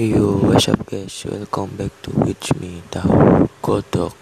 Yo, what's up guys? Welcome back to With Me Tahu Kodok.